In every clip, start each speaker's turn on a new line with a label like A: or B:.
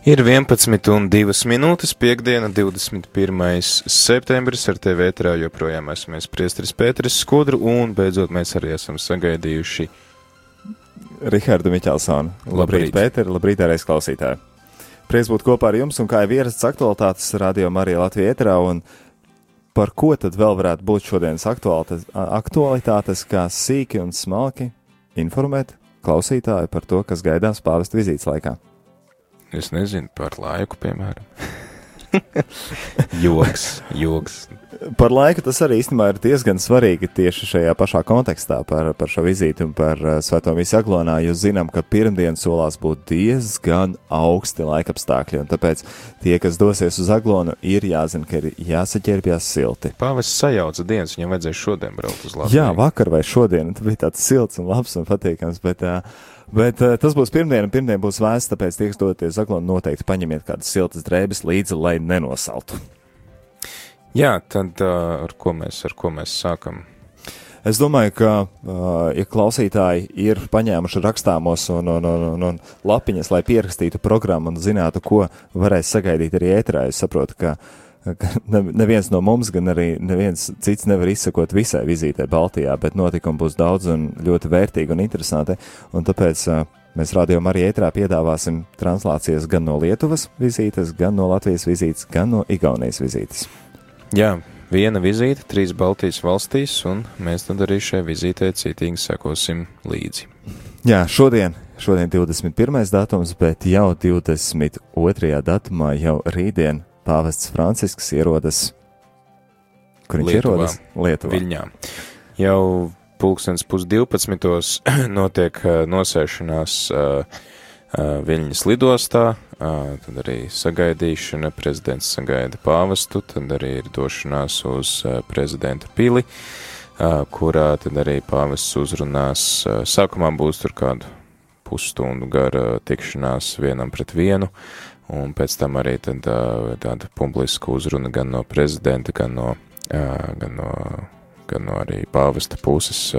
A: Ir 11 un 2 minūtes, piekdiena, 21. septembris, ar tevi ētrā joprojām esmu es priestris Pēteris Skudru, un beidzot mēs arī esam sagaidījuši
B: Rihardu Miķelsonu. Labrīt,
A: Labrīt.
B: Pēter, labrīt, arī klausītāji. Prieks būt kopā ar jums, un kā jau ierasts aktualitātes radio Marija Latvija ētrā, un par ko tad vēl varētu būt šodienas aktualitātes kā sīki un smalki informēt klausītāju par to, kas gaidās pāvesta vizītes laikā.
A: Es nezinu par laiku, piemēram. joks, joks.
B: Par laiku tas arī īstenībā ir diezgan svarīgi tieši šajā pašā kontekstā par, par šo vizīti un par uh, Svēto misiju Aglonā, jo zinām, ka pirmdien solās būt diezgan augsti laikapstākļi, un tāpēc tie, kas dosies uz Aglonu, ir jāzina, ka ir jāsaķerbjās silti.
A: Pāvests sajauca dienas, viņam vajadzēja šodien braukt uz Latviju.
B: Jā, vakar vai šodien tas bija tāds silts un labs un patīkams, bet, uh, bet uh, tas būs pirmdien, un pirmdien būs vēsts, tāpēc tie, kas doties uz Aglonu, noteikti paņemiet kādas siltas drēbes līdzi, lai nenosaltu.
A: Jā, tad uh, ar ko mēs, ar ko mēs sākam?
B: Es domāju, ka, uh, ja klausītāji ir paņēmuši rakstāmos un, un, un, un, un lapiņas, lai pierakstītu programmu un zinātu, ko varēs sagaidīt arī ētrā, es saprotu, ka, ne- neviens no mums, gan arī neviens cits nevar izsakot visai vizītē Baltijā, bet notikumu būs daudz un ļoti vērtīgi un interesanti, un tāpēc mēs rādījumā arī ētrā piedāvāsim translācijas gan no Lietuvas vizītes, gan no Latvijas vizītes, gan no Igaunijas vizītes.
A: Jā, viena vizīte trīs Baltijas valstīs, un mēs tad arī šai vizītē cītīgi sekosim līdzi.
B: Jā, šodien, šodien 21. datums, bet jau 22. datumā, jau rītdien, pāvests Francisks ierodas. Kur viņš
A: Lietuvā.
B: ierodas? Lietuvā.
A: Viļņā. Jau pulkstens pusdivpadsmitos notiek ā, nosēšanās ā, ā, Viļņas lidostā, ā, tad arī sagaidīšana, prezidents sagaida pāvestu, tad arī ir došanās uz prezidenta pili, kurā tad arī pāvests uzrunās, sākumā būs tur kādu pusstundu gara tikšanās vienam pret vienu, un pēc tam arī tad, tāda publiska uzruna gan no prezidenta, gan no, gan no, gan no arī pāvesta puses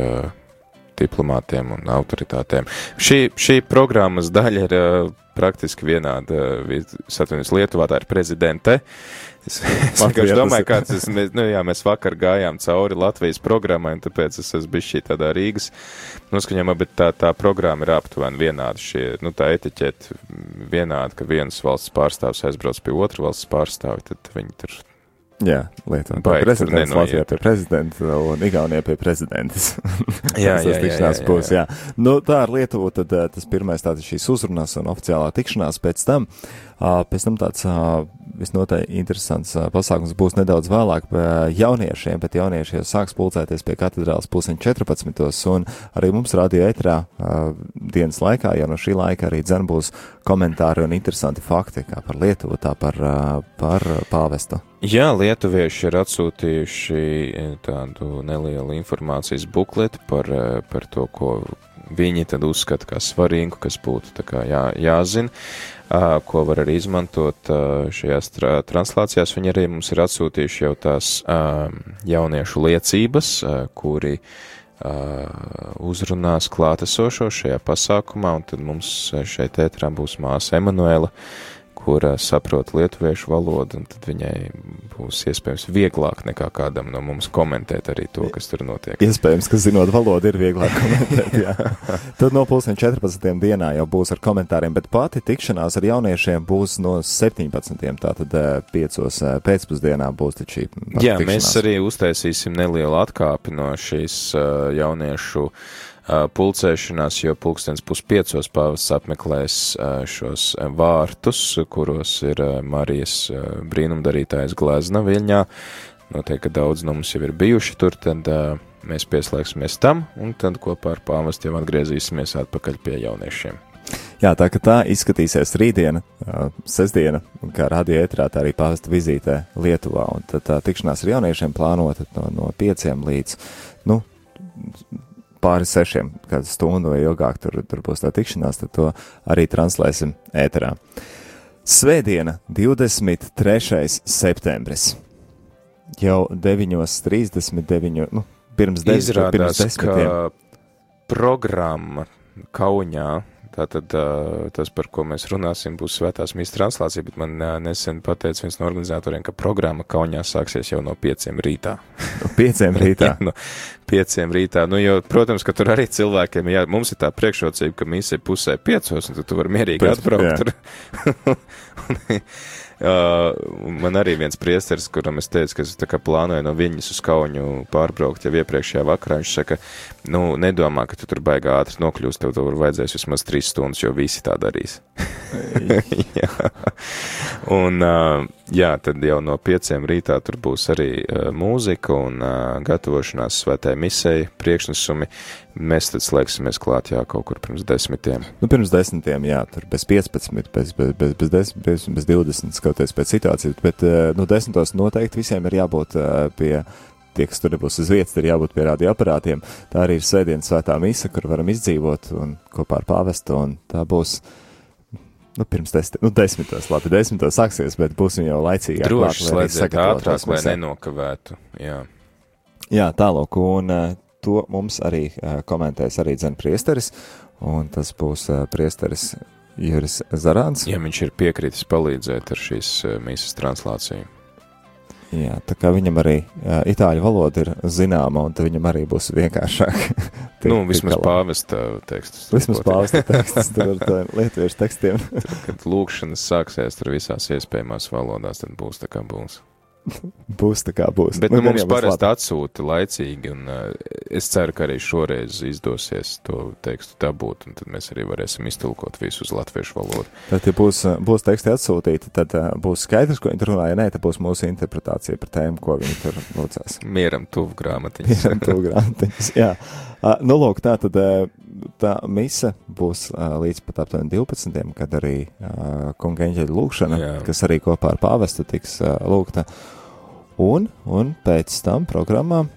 A: diplomātiem un autoritātēm. Šī, šī programmas daļa ir praktiski vienāda. Satunies Lietuvā tā ir prezidente. Es, es vienkārši
B: tas
A: domāju,
B: ir-
A: kāds es, mēs, nu jā, mēs vakar gājām cauri Latvijas programmai, un tāpēc es esmu bijis šī tādā Rīgas noskaņojumā, bet tā, tā programma ir aptuveni vienāda. Šie, nu, tā etiķeta vienāda, ka vienas valsts pārstāvs aizbrauc pie otru valsts pārstāvi, tad viņi tur
B: Jā, Lietuvā pie
A: Baigi tur
B: prezidents. Latvijā pie prezidenta un Igaunijā pie prezidentes.
A: Jā, jā, jā, jā,
B: būs,
A: jā.
B: jā. Nu, tā ar Lietuvu tad eh, tas pirmais tātad šīs uzrunas un oficiālā tikšanās pēc tam. ā, Pēc tam tāds visnotaļ interesants pasākums būs nedaudz vēlāk jauniešiem, bet jaunieši jau sāks pulcēties pie katedrālas pusiņ 14. un arī mums radio etrā dienas laikā, jau no šī laika arī dzen būs komentāri un interesanti fakti, kā par Lietuvu, tā par, par pāvestu.
A: Jā, lietuvieši ir atsūtījuši tādu nelielu informācijas bukleti par, par to, ko viņi tad uzskata kā svarīgu, kas būtu kā jā, jāzina, ā, ko var arī izmantot ā, šajās tra translācijās. Viņi arī mums ir atsūtījuši jau tās ā, jauniešu liecības, ā, kuri ā, uzrunās klātesošo šajā pasākumā, un tad mums šeit ētrā būs māsa Emanuela, kura saprot lietuviešu valodu, un tad viņai būs iespējams vieglāk nekā kādam no mums komentēt arī to, kas tur notiek.
B: Iespējams, ka zinot valodu ir vieglāk komentēt. Jā. Tad no pusdien 14. dienā jau būs ar komentāriem, bet pati tikšanās ar jauniešiem būs no 17. tātad 5. pēcpusdienā būs tad šī.
A: Jā, mēs
B: tikšanās.
A: arī uztaisīsim nelielu atkāpi no šīs uh, jauniešu uh, pulcēšanās, jo pulkstens puspiecos pāvests apmeklēs šos vārtus, kuros ir Marijas brīnumdarītājs glezna Viļņā. Noteikti, daudz no mums jau ir bijuši tur, tad mēs pieslēgsimies tam, un tad kopā ar pāvestu jau atgriezīsimies atpakaļ pie jauniešiem.
B: Jā, tā tā izskatīsies rītdiena, sestdiena, kā radio ētrā, tā arī pāvesta vizītē Lietuvā. Un tad tā tikšanās ar jauniešiem plānota no, no pieciem līdz, nu, pāri sešiem, kādu stundu vai ilgāk tur, tur būs tā tikšanās, tad to arī translēsim ēterā. Svētdiena, 23. septembris. Jau 9.39. Nu, pirms, de, pirms
A: Izrādās,
B: desmitiem.
A: ka programma Kaunijā tātad tas, par ko mēs runāsim, būs svētās mīsas translācija, bet man nesen pateica viens no organizatoriem, ka programma Kaunijā sāksies jau no pieciem rītā.
B: No pieciem rītā?
A: no pieciem rītā. Nu, jo, protams, ka tur arī cilvēkiem, jā, mums ir tā priekšrocība, ka mīsa ir pusē piecos, un tu, tu vari mierīgi Pēc, atbraukt. Uh, man arī viens priesteris, kuram es teicu, ka es plānoju no viņas uz kauņu pārbraukt jau iepriekšējā vakarā, viņš saka, nu, nedomā, ka tu tur baigā ātri nokļūst, tev tur vajadzēs vismaz trīs stundas, jo visi tā darīs. jā. Un, uh, jā, tad jau no pieciem rītā tur būs arī uh, mūzika un uh, gatavošanās svētē misei, priekšnesumi. Mēs tad slēgsimies klāt, jā, kaut kur pirms desmitiem.
B: Nu, pirms desmitiem, jā, tur bez 15, bez, bez, bez, bez, 10, bez, bez 20, skatoties pēc situācijas, bet, uh, nu, desmitos noteikti visiem ir jābūt uh, pie tie, kas tur nebūs uz vietas, ir jābūt pie radioaparātiem. Tā arī ir svētdienas svētā misa, kur varam izdzīvot un kopā ar pāvestu, un tā būs Nu, pirms desmit, nu, desmitos, labi, desmitos sāksies, bet būsim jau laicīgi.
A: Droši slēdziet ātrāk, lai nenokavētu, jā.
B: Jā, tālāk, un uh, to mums arī komentēs arī dzen priesteris, un tas būs priesteris Juris Zarāns.
A: Ja viņš ir piekritis palīdzēt ar šīs mīsas translāciju.
B: Jā, tā kā viņam arī uh, itāļu valoda ir zināma, un viņam arī būs vienkāršāk.
A: Tiek, nu, vismaz pāvesta tekstus.
B: Vismaz pāvesta tekstus ar lietuviešu tekstiem.
A: tad, kad lūkšanas sāksies tur visās iespējamās valodās, tad būs tā kā būs.
B: būs tā kā būs.
A: Bet nu, nu, mums parasti atsūta laicīgi, un uh, es ceru, ka arī šoreiz izdosies to tekstu dabūt, un tad mēs arī varēsim iztulkot visu uz latviešu valodu.
B: Tad, ja būs, būs teksti atsūtīti, tad uh, būs skaidrs, ko viņi tur runāja. Nē, tad būs mūsu interpretācija par tēmu, ko viņi tur lūdzās.
A: Mieram tuvu grāmatiņas.
B: Mieram tuvu grāmatiņas, jā. Uh, nu, lūk, tā tad uh, tā mise būs uh, līdz pat aptuveni 12. kad arī uh, kunga eņģeļa lūkšana, jā. kas arī kopā ar pāvestu tiks uh, lūgta. Un, un pēc tam programmā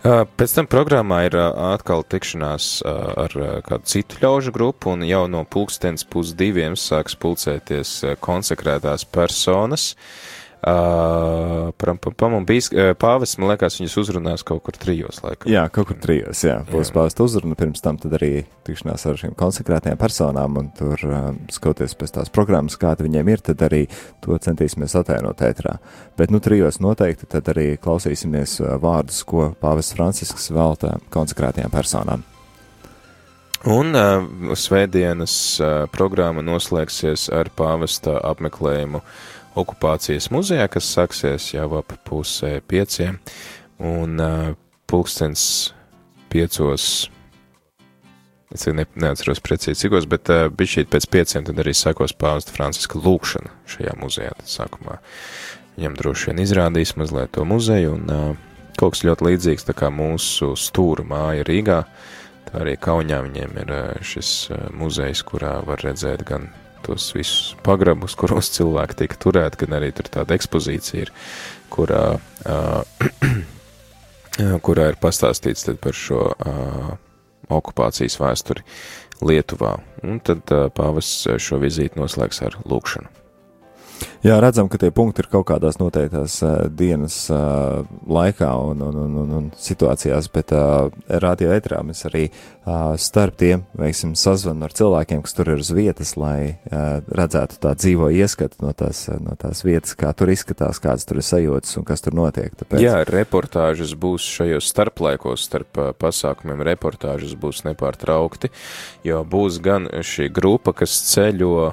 A: Pēc tam programmā ir atkal tikšanās ar kādu citu ļaužu grupu, un jau no pulkstens pusdiviem sāks pulcēties konsekrētās personas. Uh, Uh, pam un uh, pāvis, man liekas, viņas uzrunās kaut kur trijos laikam.
B: Jā, kaut kur trijos, jā. Būs pāvesta uzruna, pirms tam tad arī tikšanās ar šīm konsekrētajām personām, un tur uh, skatoties pēc tās programmas, kāda viņiem ir, tad arī to centīsimies attēlot ētrā. Bet, nu, trijos noteikti tad arī klausīsimies vārdus, ko pāvests Francisks velta konsekrētajām personām.
A: Un uh, svētdienas uh, programma noslēgsies ar pāvesta apmeklējumu uh, okupācijas muzejā, kas sāksies jau ap pusē pieciem, un uh, pulkstens piecos, es ne, neatceros precīzi cikos, bet uh, bišķīt pēc pieciem tad arī sākos pāvesta Franciska lūkšana šajā muzejā. Tad sākumā viņam droši vien izrādīs mazliet to muzeju, un uh, kaut kas ļoti līdzīgs tā kā mūsu stūra māja Rīgā. Tā arī Kaunijā viņiem ir šis muzejs, kurā var redzēt gan tos visus pagrabus, kuros cilvēki tika turēti, gan arī tur tāda ekspozīcija ir, kurā, uh, kurā ir pastāstīts par šo uh, okupācijas vēsturi Lietuvā. Un tad uh, pāvis šo vizīti noslēgs ar lūkšanu.
B: Jā, redzam, ka tie punkti ir kaut kādās noteiktās uh, dienas uh, laikā un, un, un, un, un situācijās, bet uh, radio etrā mēs arī uh, starp tiem veiksim sazvanu ar cilvēkiem, kas tur ir uz vietas, lai uh, redzētu tā dzīvo ieskatu no tās, no tās vietas, kā tur izskatās, kādas tur ir sajūtas un kas tur notiek.
A: Tāpēc... Jā, reportāžas būs šajos starplaikos starp uh, pasākumiem, reportāžas būs nepārtraukti, jo būs gan šī grupa, kas ceļo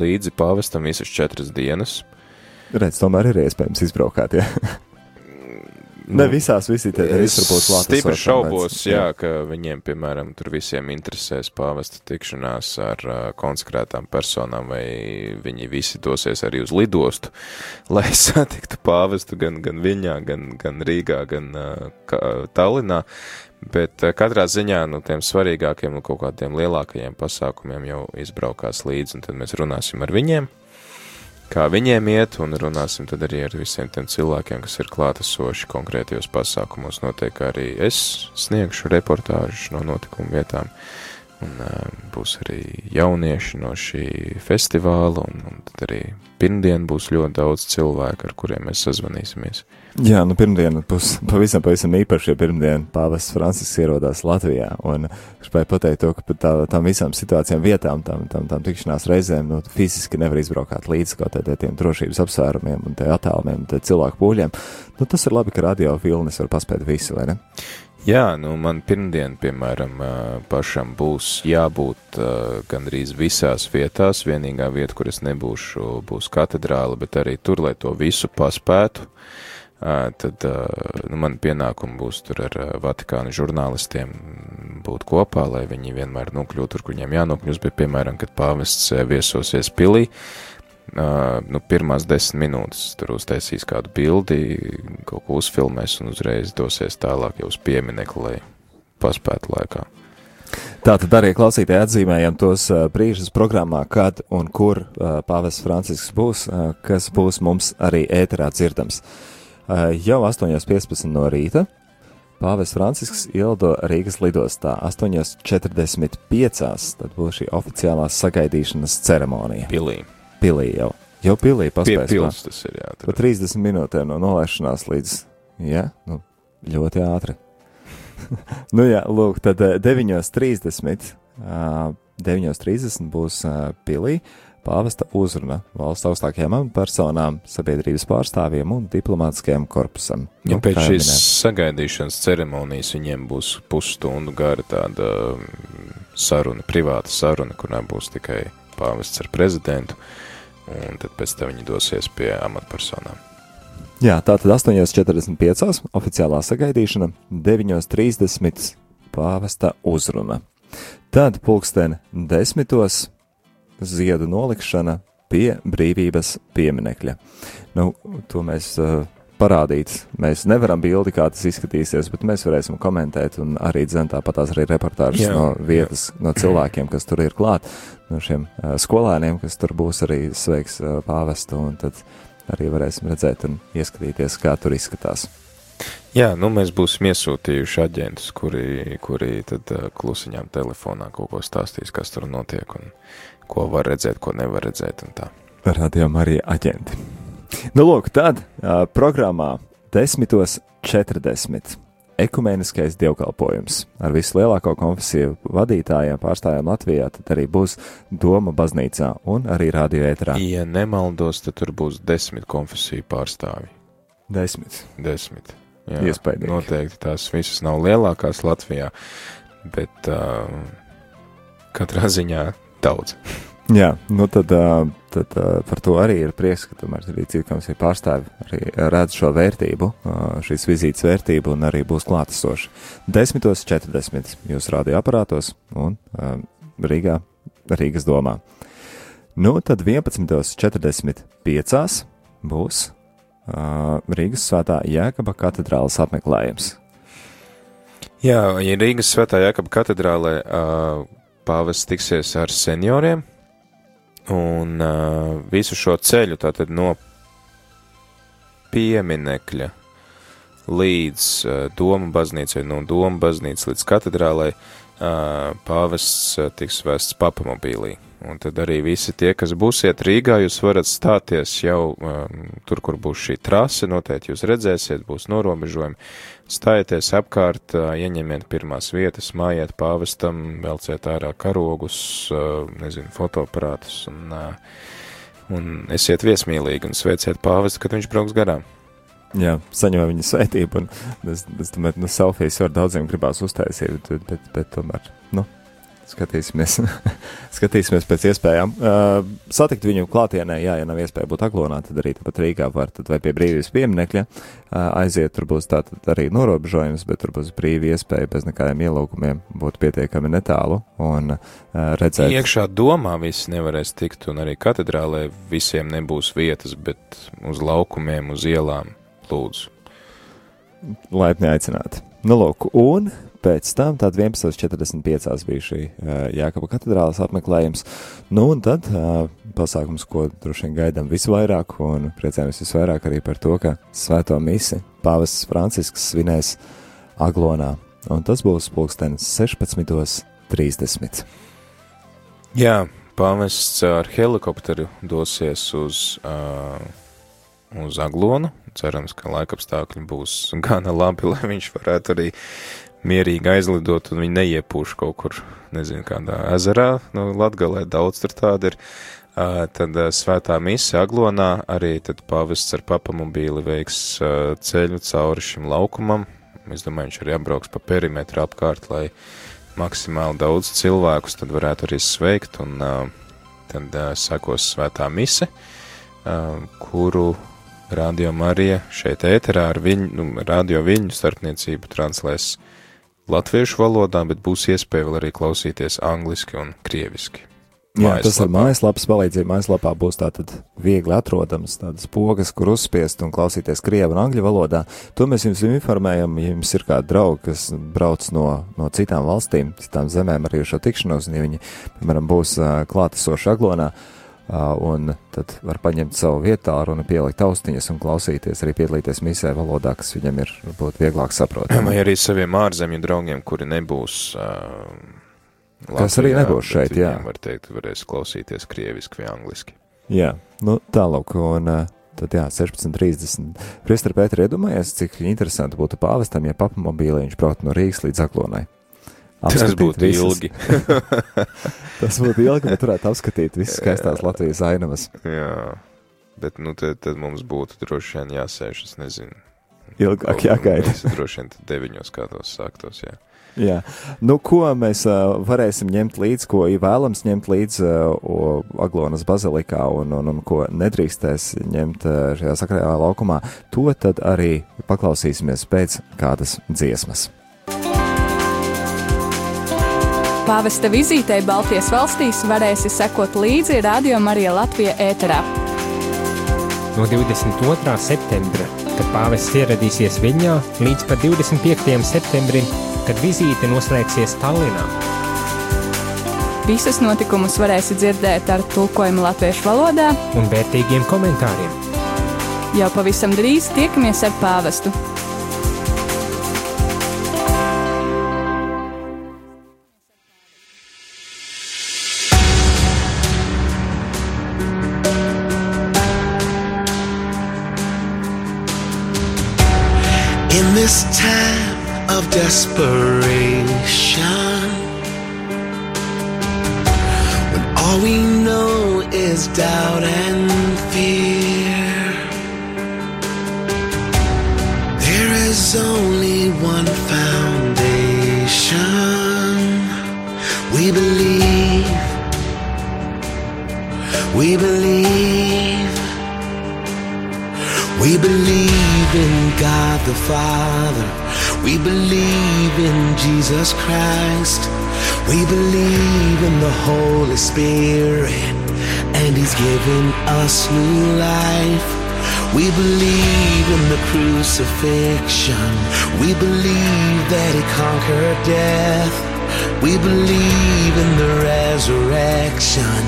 A: līdzi pāvestam visas četras dienas.
B: Redz, tomēr ir iespējams izbraukāt, ja. Nu, ne visās visi tie ir izturbūt klāt.
A: Stipri šaubos, jā, ka viņiem, piemēram, tur visiem interesēs pāvesta tikšanās ar uh, konsekrētām personām, vai viņi visi dosies arī uz lidostu, lai satiktu pāvestu gan, gan Viņā, gan, gan Rīgā, gan uh, Tallinā. Bet eh, katrā ziņā no nu, tiem svarīgākiem un kaut kādiem lielākajiem pasākumiem jau izbraukās līdzi, un tad mēs runāsim ar viņiem, kā viņiem iet, un runāsim tad arī ar visiem tiem cilvēkiem, kas ir klātesoši konkrētajos pasākumos. Noteikti arī es sniegšu reportāžus no notikumu vietām, Un būs arī jaunieši no šī festivāla, un, un tad arī pirmdien būs ļoti daudz cilvēku, ar kuriem mēs sazvanīsimies.
B: Jā, nu pirmdiena būs pavisam, pavisam īpaši, ja pirmdien pāvests Francisks ierodās Latvijā, un spēju pateikt to, ka tā, tām visām situācijām, vietām, tam, tam, tam tikšanās reizēm, nu, fiziski nevar izbraukāt līdz kaut tādiem drošības apsvērumiem un te attālumiem, te cilvēku pūļiem. Nu, tas ir labi, ka radio vilnis var paspēt visu, vai ne?
A: Jā, nu man pirmdien, piemēram, pašam būs jābūt gandrīz visās vietās. Vienīgā vieta, kur es nebūšu, būs katedrāle, bet arī tur, lai to visu paspētu, tad nu, man pienākumi būs tur ar Vatikānu žurnālistiem būt kopā, lai viņi vienmēr nokļūtu tur, kur viņiem jānokļūst, bet, piemēram, kad pāvests viesosies pilī, nu, pirmās desmit minūtes tur uztaisīs kādu bildi, kaut ko uzfilmēs un uzreiz dosies tālāk jau uz pieminekli, lai paspētu laikā.
B: Tātad arī klausītāji atzīmējam tos brīžus programmā, kad un kur pāvests Francisks būs, kas būs mums arī ēterā dzirdams. Jau 8.15 no rīta Pāvests Francisks ielido Rīgas lidostā 8.45. Tad būs šī oficiālā sagaidīšanas ceremonija.
A: Pilī
B: pilī jau. Jau pilī paspējas.
A: Pils tas ir, jā.
B: Pa 30 minūtēm no nolaišanās līdz, jā, nu, ļoti ātri. nu jā, lūk, tad 9.30, uh, 9.30 būs uh, pilī pāvesta uzruna valsts augstākajām amatpersonām, sabiedrības pārstāvjiem un diplomātiskajam korpusam.
A: Ja nu, pēc šīs sagaidīšanas ceremonijas viņiem būs pusstundu gara tāda saruna, privāta saruna, kurā būs tikai pāvests ar prezidentu. Uh, un tad pēc tam viņi dosies pie amatpersonām.
B: Jā, tā tad 8.45. oficiālā sagaidīšana, 9.30. pāvesta uzruna. Tad pulksten desmitos ziedu nolikšana pie brīvības pieminekļa. Nu, to mēs uh, parādīt. Mēs nevaram bildi, kā tas izskatīsies, bet mēs varēsim komentēt un arī dzēn tāpatās arī reportāžas jā, no vietas, jā. no cilvēkiem, kas tur ir klāt, no šiem uh, skolēniem, kas tur būs arī sveiks uh, pāvestu, un tad arī varēsim redzēt un ieskatīties, kā tur izskatās.
A: Jā, nu mēs būsim iesūtījuši aģentus, kuri, kuri tad uh, klusiņām telefonā kaut ko stāstīs, kas tur notiek un ko var redzēt, ko nevar redzēt un tā.
B: Radījām arī aģenti. Nu, lūk, tad uh, programmā 10.40. Ekumeniskais dievkalpojums ar vislielāko konfesiju vadītājiem, pārstāvjiem Latvijā, tad arī būs Doma baznīcā un arī radio ētrā.
A: Ja nemaldos, tad tur būs desmit konfesiju pārstāvi.
B: Desmit.
A: Desmit.
B: Jā, Iespējams.
A: Noteikti tās visas nav lielākās Latvijā, bet uh, katrā ziņā daudz.
B: Jā, nu tad, tad par to arī ir prieks, ka tomēr arī citkomisija pārstāvi arī redz šo vērtību, šīs vizītes vērtību un arī būs klātesoši. 10.40 jūs radioaparātos un Rīgā, Rīgas domā. Nu, tad 11.45 būs Rīgas svētā Jēkaba katedrālas apmeklējums.
A: Jā, ja Rīgas svētā Jēkaba katedrālē pāvests tiksies ar senioriem, Un uh, visu šo ceļu tātad no pieminekļa līdz uh, Doma baznīcai, no Doma baznīcas līdz katedrālai, uh, pāvests uh, tiks vēsts papamobīlī. Un tad arī visi tie, kas būsiet Rīgā, jūs varat stāties jau um, tur, kur būs šī trase, noteikti jūs redzēsiet, būs norobežojumi. Stājieties apkārt, uh, ieņemiet pirmās vietas, mājiet pāvestam, velciet ārā karogus, uh, nezinu, fotoaparātus un, uh, un esiet viesmīlīgi un sveiciet pāvestu, kad viņš brauks garām.
B: Jā, saņemam viņa svētību, un es, es domāju, nu, selfijas var daudziem gribās uztaisīt, bet, bet, bet tomēr, nu, Skatīsimies, skatīsimies pēc iespējām. Uh, satikt viņu klātienē, jā, ja nav iespēja būt aglonā, tad arī tāpat Rīgā var, tad vai pie brīvības pieminekļa uh, aiziet, tur būs tātad arī norobežojums, bet tur būs brīvi iespēja bez nekādiem ielūkumiem būt pietiekami netālu un uh, redzēt.
A: Iekšā domā visi nevarēs tikt, un arī katedrālē visiem nebūs vietas, bet uz laukumiem, uz ielām lūdzu.
B: Laipni aicināti. Nu, lūk, un pēc tam, tad 11.45. bija šī uh, Jākapa katedrālas apmeklējums. Nu, un tad uh, pasākums, ko droši vien gaidām visvairāk, un priecājamies visvairāk arī par to, ka svēto misi pāvests Francisks svinēs Aglonā. Un tas būs pulkstenis 16. 16.30.
A: Jā, pāvests ar helikopteru dosies uz, uh, uz Aglonu. Cerams, ka laikapstākļi būs gana labi, lai viņš varētu arī mierīgi aizlidot un viņi neiepūš kaut kur, nezinu, kādā ezerā. Nu, Latgalē daudz tur tāda ir. Uh, tad uh, svētā misija Aglonā arī tad pavests ar papamobīli veiks uh, ceļu cauri šim laukumam. Es domāju, viņš arī apbrauks pa perimetru apkārt, lai maksimāli daudz cilvēkus tad varētu arī sveikt, un tad sekos svētā mise, kuru Radio Marija šeit ēterā ar viņu, nu, radio viņu starpniecību translēs latviešu valodā, bet būs iespēja vēl arī klausīties angliski un krieviski.
B: Jā, tas ar mājaslapas palīdzību. Mājaslapā būs tātad viegli atrodams tādas pogas, kur uzspiest un klausīties krievu un angļu valodā. To mēs jums informējam, ja jums ir kādi draugi, kas brauc no, no citām valstīm, citām zemēm arī šo tikšanos, un ja viņi, piemēram, būs uh, klātesoši aglonā, uh, un tad var paņemt savu vietāru un pielikt austiņas un klausīties, arī piedalīties misē valodā, kas viņam ir, varbūt, vieglāk saprotama.
A: Vai arī saviem ārzemju draugiem, kuri nebūs. Uh
B: Latvijā, Kas arī nebūs šeit, jā.
A: Var teikt, varēs klausīties krieviski vai angliski.
B: Jā, nu tālāk, un uh, tad jā, 16.30. Priester Pēter iedomājies, cik interesanti būtu pāvestam, ja papamobīlī viņš braukt no Rīgas līdz Aklonai.
A: Tas būtu visas. ilgi.
B: Tas būtu ilgi, bet varētu apskatīt visas skaistās Latvijas ainavas.
A: Jā, bet nu tad, tad mums būtu droši vien jāsēž, es nezinu.
B: Ilgāk jāgaida.
A: Mēs droši vien deviņos kādos sāktos, jā.
B: Jā. Nu, ko mēs uh, varēsim ņemt līdzi, ko vēlams ņemt līdzi uh, Aglonas bazilikā un, un, un ko nedrīkstēs ņemt uh, šajā sakrajā laukumā, to tad arī paklausīsimies pēc kādas dziesmas.
C: Pāvesta vizītei Baltijas valstīs varēsi sekot līdzi Radio Marija Latvija ēterā.
D: No 22. septembra, kad pāvests ieradīsies Viņā, līdz pat 25. septembrim kad vizīte noslēgsies Tallinā.
C: Visus notikumus varēsi dzirdēt ar tulkojumu latviešu valodā
D: un vērtīgiem komentāriem.
C: Jau pavisam drīz tiekamies ar pāvestu.
E: This time of desperation. When all we know is doubt and the Father we believe in Jesus Christ. We believe in the Holy Spirit, and He's given us new life. We believe in the crucifixion. We believe that He conquered death. We believe in the resurrection,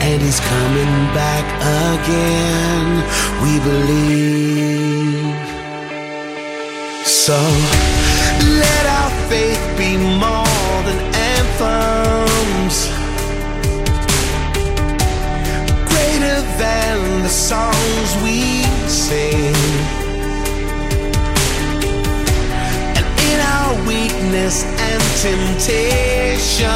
E: and He's coming back again. We believe. So let our faith be more than anthems, greater than the songs we sing. And in our weakness and temptations,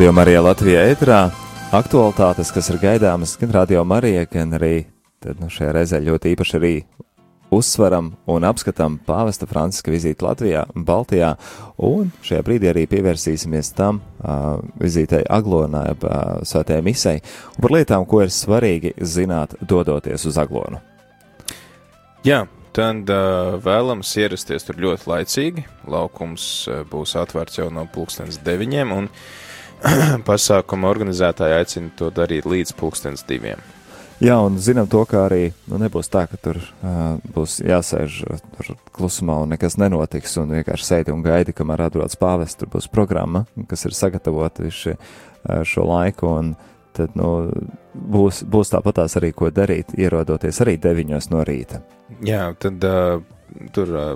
B: Radio Marija Latvijā ētrā aktualitātes, kas ir gaidāmas gan Radio Marija, gan arī tad, nu, šajā reizē ļoti īpaši arī uzsveram un apskatām pāvesta Franciska vizīti Latvijā, Baltijā, un šajā brīdī arī pievērsīsimies tam uh, vizītei Aglonā, jeb uh, svētajai misei, un par lietām, ko ir svarīgi zināt, dodoties uz Aglonu.
A: Jā, tad uh, vēlams ierasties tur ļoti laicīgi. Laukums uh, būs atvērts jau no pulkstens deviņiem, un pasākuma organizētāji aicina to darīt līdz pulkstens diviem.
B: Jā, un zinām to, ka arī nu, nebūs tā, ka tur uh, būs jāsēž tur klusumā un nekas nenotiks, un vienkārši sēdi un gaidi, kamēr atbrauc pāvests. Tur būs programma, kas ir sagatavota visu šo laiku, un tad nu, būs, būs tāpatās arī ko darīt, ierodoties arī 9 no rīta.
A: Jā, tad uh, tur uh,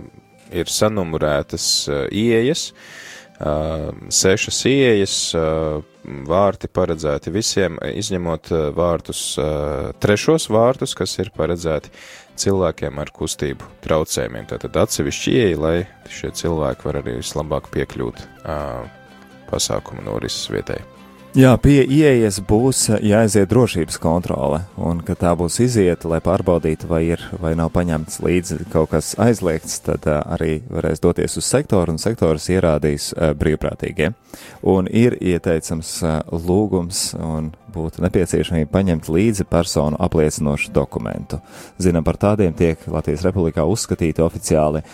A: ir sanumurētas uh, ieejas, uh, sešas ieejas, vārti paredzēti visiem, izņemot vārtus, trešos vārtus, kas ir paredzēti cilvēkiem ar kustību traucējumiem. Tātad atsevišķi ieeja, lai šie cilvēki var arī vislabāk piekļūt pasākuma norises vietai.
B: Jā, pie ieejas būs jāaiziet drošības kontrole, un kad tā būs izieta, lai pārbaudītu, vai ir vai nav paņemts līdzi kaut kas aizliegts, tad uh, arī varēs doties uz sektoru, un sektors ierādīs uh, brīvprātīgie. Un ir ieteicams lūgums un būtu nepieciešamība paņemt līdzi personu apliecinošu dokumentu. Zinām, par tādiem tiek Latvijas Republikā uzskatīti oficiāli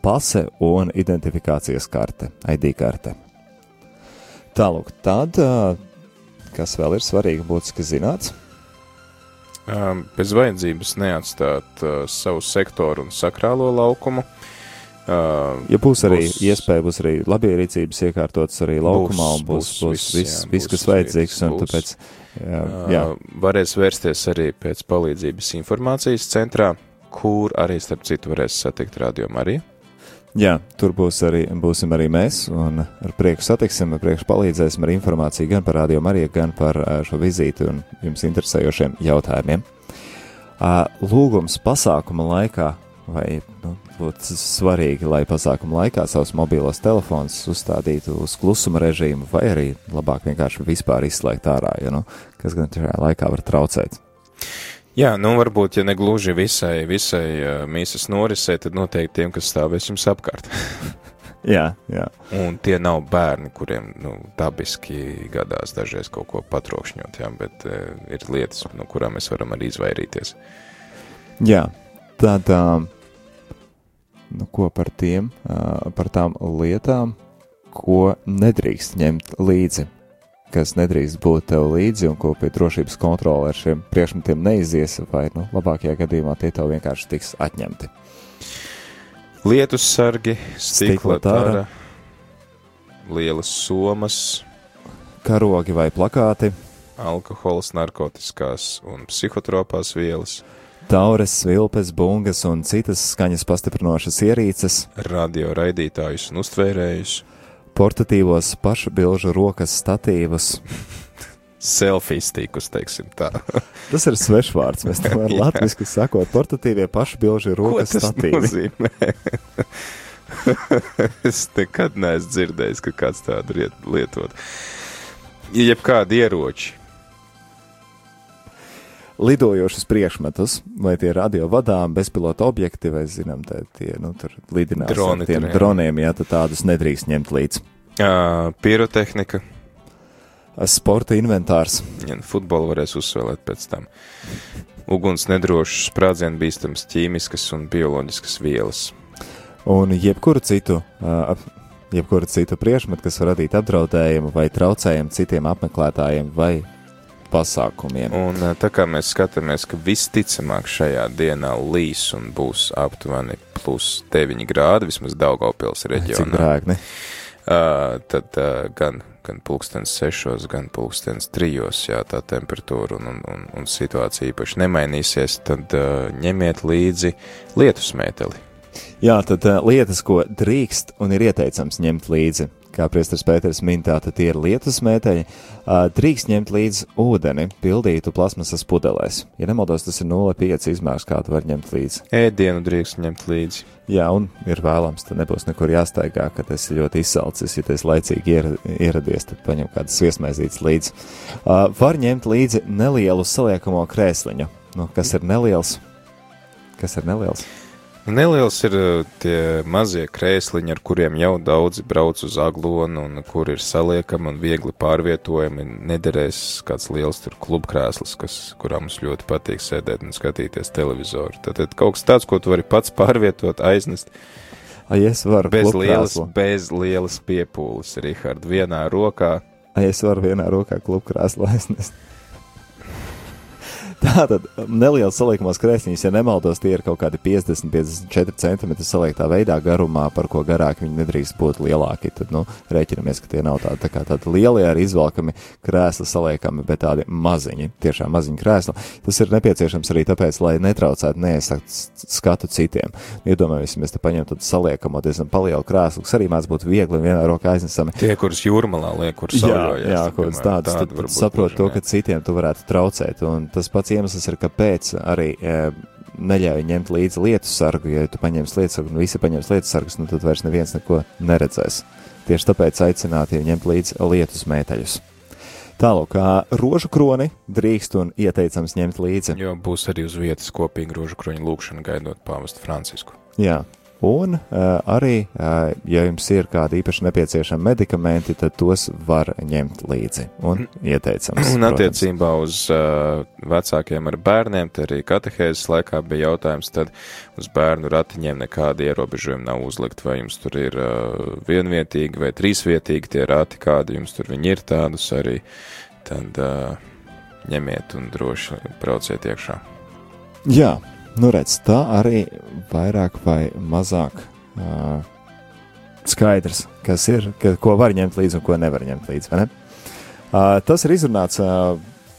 B: pase un identifikācijas karte, ID karte. Tālāk, tad, kas vēl ir svarīgi, būtu zināts.
A: Bez vajadzības neatstāt uh, savu sektoru un sakrālo laukumu. Uh,
B: Ja būs arī
A: Būs-
B: būs, iespēja, būs arī labierīcības iekārtotas arī laukumā, un būs,
A: būs
B: būs,
A: viss,
B: būs viss,
A: jā,
B: viss,
A: būs
B: kas vajadzīgs.
A: būs.
B: tāpēc, jā,
A: uh,
B: jā,
A: varēs vērsties arī pēc palīdzības informācijas centrā, kur arī, starp citu, varēs satikt radio Mariju.
B: Jā, tur būs arī, būsim arī mēs, un ar prieku satiksim, ar prieku palīdzēsim ar informāciju gan par Radio Mariju, gan par šo vizīti un jums interesējošiem jautājumiem. Lūgums pasākuma laikā, vai nu, būtu svarīgi, lai pasākuma laikā savus mobilos telefonus uzstādītu uz klusuma režīmu, vai arī labāk vienkārši vispār izslēgt ārā, ja, nu, kas gan šajā laikā var traucēt.
A: Jā, nu varbūt, ja ne gluži visai, visai uh, mīsas norisē, tad noteikti tiem, kas stāvēs jums apkārt.
B: Jā, jā.
A: Un tie nav bērni, kuriem nu, dabiski gadās dažreiz kaut ko patrokšņot, jā, bet uh, ir lietas, no kurām mēs varam arī izvairīties.
B: Jā, tad, um, nu, ko par tiem, uh, par tām lietām, ko nedrīkst ņemt līdzi, kas nedrīkst būt tev līdzi un ko pie drošības kontrole ar šiem priekšmetiem neizies, vai, nu, labākajā gadījumā tie tev vienkārši tiks atņemti.
A: Lietus sargi, stikla
B: tara,
A: lielas somas,
B: Karogi vai plakāti,
A: alkohols, narkotiskās un psihotropās vielas,
B: taures, svilpes, bungas un citas skaņas pastiprinošas ierīces,
A: radio raidītājus un uztvērējus,
B: portatīvos pašabilžu rokas statīvus.
A: selfie stīkus, teiksim tā.
B: Tas ir svešvārds. Mēs tam latviešu sakot, portatīvie pašabilžu rokas statīvi.
A: es nekad neesmu dzirdējis, ka kāds tādu lietot. Jebkādi ieroči,
B: lidojošus priekšmetus, vai tie ir radio vadām, bezpilota objekti, vai, zinām, tā, tie, nu, tur lidinās
A: Droni
B: ar tiem
A: tur,
B: droniem, jā, tad tādus nedrīkst ņemt līdzi.
A: ā, pirotehnika,
B: sporta inventārs.
A: Ja futbolu varēs uzsvēlēt pēc tam. Uguns nedrošs, sprādzienu bīstams ķīmiskas un bioloģiskas vielas.
B: Un jebkuru citu, uh, jebkuru citu priekšmetu, kas var radīt apdraudējumu vai traucējumu citiem apmeklētājiem vai pasākumiem.
A: Un uh, tā kā mēs skatāmies, ka visticamāk šajā dienā līs un būs aptuveni plus 9 grādi, vismaz Daugavpils
B: Cik
A: reģionā.
B: grēkni.
A: Uh, tad uh, gan, gan pulkstens sešos, gan pulkstens trijos, jā, tā temperatūra un, un, un, un situācija īpaši nemainīsies, tad uh, ņemiet līdzi lietusmēteli.
B: Jā, tad uh, lietas, ko drīkst un ir ieteicams ņemt līdzi, kā priesteris Pēters min, tātad tie ir lietus mēteļi, uh, drīkst ņemt līdzi ūdeni pildītu plasmasas pudelēs. Ja nemaldos, tas ir 0,5 izmērs, kādu var ņemt līdzi.
A: Ēdienu drīkst ņemt līdzi.
B: Jā, un ir vēlams, tad nebūs nekur jāstaigā, kad esi ļoti izsalcis. Ja esi laicīgi iera- ieradies, tad paņem kādas viesmaizītes līdzi. Uh, var ņemt līdzi nelielu saliekamo krēsliņu. Nu, kas ir neliels? Kas ir neliels?
A: Neliels ir uh, tie mazie krēsliņi, ar kuriem jau daudzi brauc uz aglonu, un kur ir saliekami un viegli pārvietojami. Nederēs kāds liels tur klubkrēsls, kas, kurā mums ļoti patīk sēdēt un skatīties televizoru. Tad, tad kaut kas tāds, ko tu vari pats pārvietot, aiznest
B: Ai, es varu
A: bez lielas,
B: klubkrēslu.
A: bez lielas piepūles, Rihard, vienā rokā.
B: Ai, es varu vienā rokā klubkrēslu aiznest. Tātad neliels saliekamās krēsliņas, ja nemaldos, tie ir kaut kādi 50-54 cm saliektā veidā garumā, par ko garāk viņi nedrīkst būt lielāki. Tad, nu, rēķinamies, ka tie nav tādi, tā kā tādi lielie ar izvelkami krēsli saliekami, bet tādi maziņi, tiešām maziņi krēsli. Tas ir nepieciešams arī tāpēc, lai netraucētu neaizsakt skatu citiem. Iedomājamies, ja mēs te paņemtu saliekamo diezgan palielu krēslu, kas arī mēdz būt viegli un vienā rokā aiznesami.
A: Tie, kurus jūrmalā liek, kur
B: Jā, jā kaut kāds tāds. Tad, tad saprot to, ka citiem tu varētu traucēt. Un tas pats iemesls ir, kāpēc arī e, neļauj ņemt līdzi lietu sargu. Ja tu paņemsi lietu sargu un visi paņems lietu sargus, nu tad vairs neviens neko neredzēs. Tieši tāpēc aicināti ir ņemt līdzi lietus mēteļus. Tālāk, rožu kroni drīkst un ieteicams ņemt līdzi.
A: Jo būs arī uz vietas kopīga rožu kroņa lūkšana gaidot pāvestu Francisku.
B: Jā. Un uh, arī, uh, ja jums ir kādi īpaši nepieciešami medikamenti, tad tos var ņemt līdzi. Un ieteicams.
A: Un attiecībā uz uh, vecākiem ar bērniem, te arī katehēzes laikā bija jautājums, tad uz bērnu ratiņiem nekādi ierobežojumi nav uzlikt, vai jums tur ir uh, vienvietīgi vai trīsvietīgi tie rati, kādi jums tur viņi ir tādus arī, tad uh, ņemiet un droši brauciet iekšā.
B: Jā, nu redz, tā arī vairāk vai mazāk uh, skaidrs, kas ir, ka, ko var ņemt līdzi un ko nevar ņemt līdzi. ne? Uh, tas ir izrunāts uh,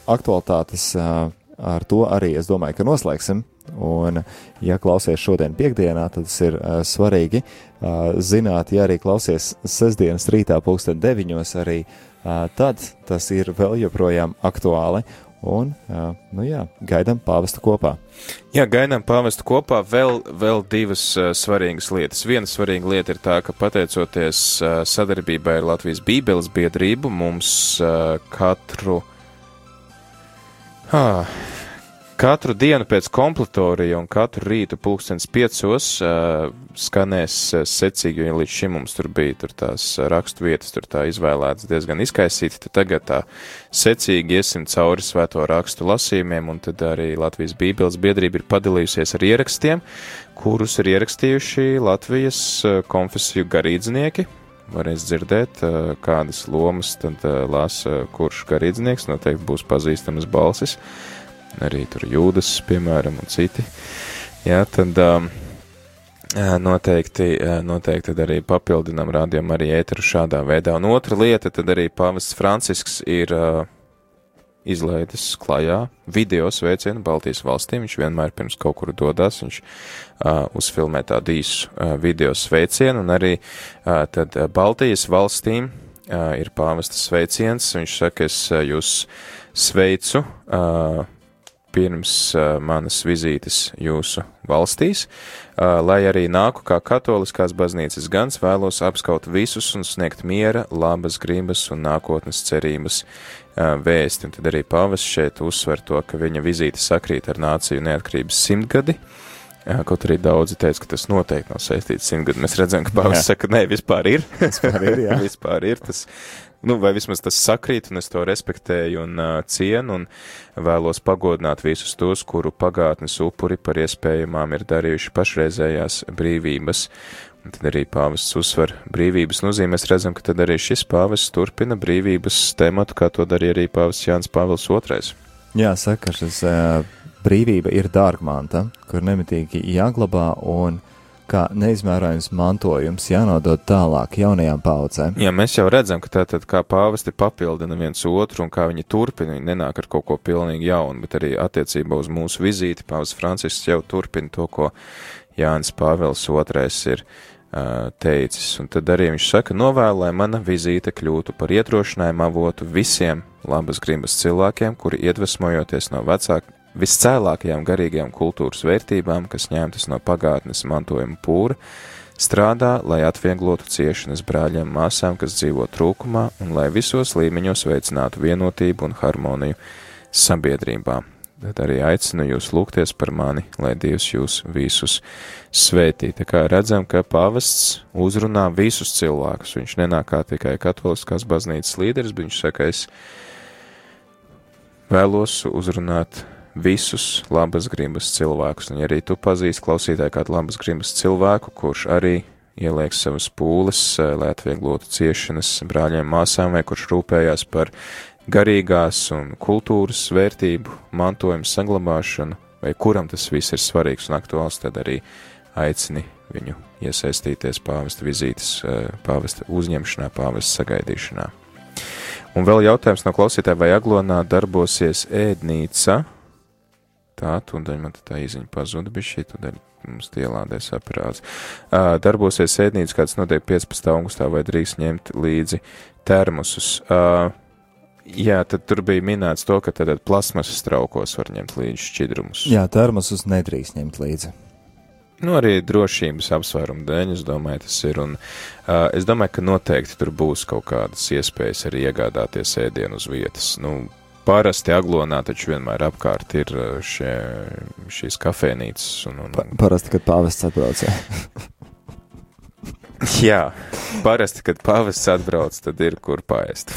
B: aktualitātes. Uh, Ar to arī es domāju, ka noslēgsim. Un, ja klausies šodien piekdienā, tad tas ir uh, svarīgi uh, zināt, ja arī klausies sestdienas rītā pulksten deviņos, arī uh, tad tas ir vēl joprojām aktuāli. Un, nu jā, gaidām pāvestu kopā.
A: Jā, gaidām pāvestu kopā vēl, vēl divas uh, svarīgas lietas. Viena svarīga lieta ir tā, ka pateicoties uh, sadarbībai ar Latvijas Bībeles biedrību, mums uh, katru, ah, katru dienu pēc kompletorija un katru rītu pulkstens piecos uh, skanēs uh, secīgi, jo līdz šim mums tur bija tur tās uh, rakstu vietas, tur tā izvēlētas diezgan izkaisīti, tad tagad tā secīgi iesim cauri svēto rakstu lasījumiem, un tad arī Latvijas Bībeles biedrība ir padalījusies ar ierakstiem, kurus ir ierakstījuši Latvijas uh, konfesiju garīdznieki. Varēs dzirdēt, uh, kādas lomas tad uh, lasa kurš garīdznieks, noteikti būs pazīstamas balsis, arī tur jūdas, piemēram, un citi. Jā, tad um, noteikti, noteikti tad arī papildinām rādījumu arī ēteru šādā veidā. Un otra lieta, tad arī pavests Francisks ir uh, izlaidis klajā video sveicienu Baltijas valstīm. Viņš vienmēr pirms kaut kur dodas, viņš uh, uzfilmē tādu īsu uh, video sveicienu, un arī uh, tad Baltijas valstīm uh, ir pāvesta sveiciens. Viņš saka, es uh, jūs sveicu. Uh, pirms manas vizītes jūsu valstīs, lai arī nāku kā katoliskās baznīcas gans, vēlos apskaut visus un sniegt miera, labas gribas un nākotnes cerības vēsti. Un tad arī pavas šeit uzsver to, ka viņa vizīte sakrīt ar nāciju neatkarības simtgadi. Uh, Kaut arī daudzi teica, ka tas noteikti nav saistīts simtgadu. Mēs redzam, ka
B: Jā.
A: saka, nē, vispār ir.
B: Vispār ir, jā.
A: vispār ir tas nu, vai vismaz tas sakrīt, un es to respektēju un uh, cienu, un vēlos pagodināt visus tos, kuru pagātnes upuri par iespējamām ir darījuši pašreizējās brīvības. Un tad arī pāvests uzsver brīvības nozīmē. Mēs redzam, ka tad arī šis pāvests turpina brīvības tematu, kā to darīja arī pāvests Jānis Pāvils II.
B: Jā, saka, šis uh, brīvība ir dārgmanta, kur nemitīgi jāglabā un kā neizmērojams mantojums jānodod tālāk jaunajām paudzēm.
A: Jā, mēs jau redzam, ka tātad kā pāvesti papildina viens otru un kā viņi turpina, viņi nenāk ar kaut ko pilnīgi jaunu, bet arī attiecībā uz mūsu vizīti pāvis Francisks jau turpina to, ko Jānis Pāvils II ir teicis. Un tad arī viņš saka, novēl, lai mana vizīte kļūtu par iedrošinājumu avotu visiem labas gribas cilvēkiem, kuri iedvesmojoties no vecāku viscēlākajām garīgajām kultūras vērtībām, kas ņemtas no pagātnes mantojuma pūra, strādā, lai atvieglotu ciešanas brāļiem māsām, kas dzīvo trūkumā, un lai visos līmeņos veicinātu vienotību un harmoniju sabiedrībā. Tad arī aicinu jūs lūgties par mani, lai Dievs jūs visus svētī. Tā kā redzam, ka pavests uzrunā visus cilvēkus. Viņš nenāk kā tikai katoliskās baznīcas līderis, bet viņš saka, es vēlos uzrunāt visus labas gribas cilvēkus. Un, ja arī tu pazīsti klausītāju kādu labas gribas cilvēku, kurš arī ieliek savas pūles, eh, lai atvieglotu ciešanas brāļiem, māsām, vai kurš rūpējās par garīgās un kultūras vērtību mantojumu saglabāšanu, vai kuram tas viss ir svarīgs un aktuāls, tad arī aicini viņu iesaistīties pāvesta vizītes, eh, pāvesta uzņemšanā, pāvesta sagaidīšanā. Un vēl jautājums no klausītāja, vai Aglonā darbosies ēdnīca, Tā, tūdaļ man tā īziņa pazuda, bet šī tūdaļ mums ielādēs aparāts. Uh, darbosies ēdnīca, kāds notiek 15. augustā, vai drīkst ņemt līdzi termosus. Uh, jā, tad tur bija minēts to, ka tad plasmasas traukos var ņemt līdzi šķidrumus.
B: Jā, termosus nedrīkst ņemt līdzi.
A: Nu, arī drošības apsvērumu dēļ, es domāju, tas ir. Un, uh, es domāju, ka noteikti tur būs kaut kādas iespējas arī iegādāties ēdienu uz vietas. Nu, parasti aglonā taču vienmēr apkārt ir uh, šie, šīs kafēnīcas. Un, un,
B: Pa, parasti, kad pāvests atbrauc.
A: jā, parasti, kad pāvests atbrauc, tad ir kur paēst.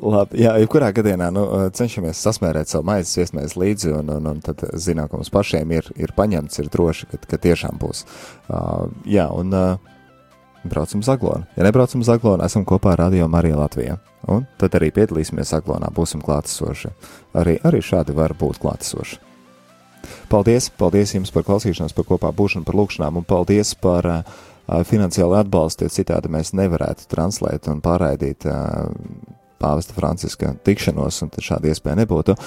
B: Labi, jā, jebkurā gadījumā nu, uh, cenšamies sasmērēt savu maizes viesmēs līdzi, un, un, un tad zinām, ka mums pašiem ir, ir paņemts, ir droši, ka, ka tiešām būs. Uh, jā, un uh, braucam uz Aglonu. Ja nebraucam uz Aglonu, esam kopā ar Radio Mariju Latvijā. Un tad arī piedalīsimies Aglonā, būsim klātesoši. Arī, arī šādi var būt klātesoši. Paldies, paldies jums par klausīšanos, par kopā būšanu, par lūkšanām un paldies par uh, finansiālu atbalstu, jo citādi mēs nevarētu translēt un pārraidīt uh, pāvesta Franciska tikšanos, un šāda iespēja nebūtu. Uh,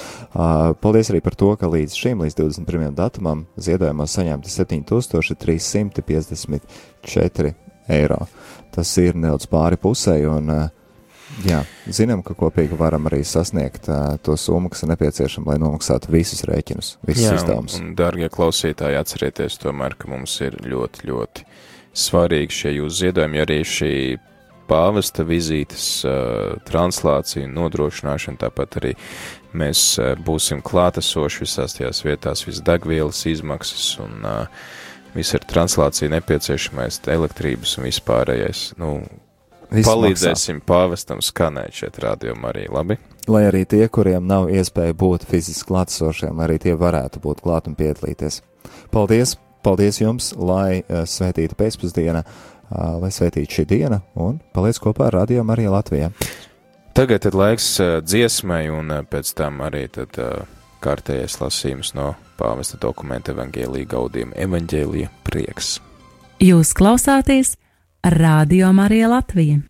B: paldies arī par to, ka līdz šim, līdz 21. datumam, ziedojumos saņemti 7354 eiro. Tas ir nedaudz pāri pusē, un uh, Jā, zinām, ka kopīgi varam arī sasniegt uh, to summu, kas ir nepieciešama, lai nomaksātu visus rēķinus, visus izdevumus.
A: Dārgie klausītāji, atcerieties tomēr, ka mums ir ļoti, ļoti svarīgi šie jūsu ziedojumi, arī šī pāvesta vizītes uh, translācija un nodrošināšana, tāpat arī mēs uh, būsim klātesoši visās tajās vietās, visas degvielas izmaksas un uh, viss ir translācija nepieciešamais, elektrības un vispārējais. Nu, Viss Palīdzēsim maksā. pāvestam skanēt šeit rādījumā arī labi.
B: Lai arī tie, kuriem nav iespēja būt fiziski klātsošiem, arī tie varētu būt klāt un piedalīties. Paldies! Paldies jums, lai uh, svētītu pēcpusdiena, uh, lai svētītu šī diena un paliec kopā ar Radio Mariju Latvijā.
A: Tagad ir laiks uh, dziesmai un pēc tam arī tad kārtējais lasījums no pāvesta dokumenta evangēlija gaudījuma evaņģēlija prieks.
F: Jūs klausāties Radio Marija Latvija.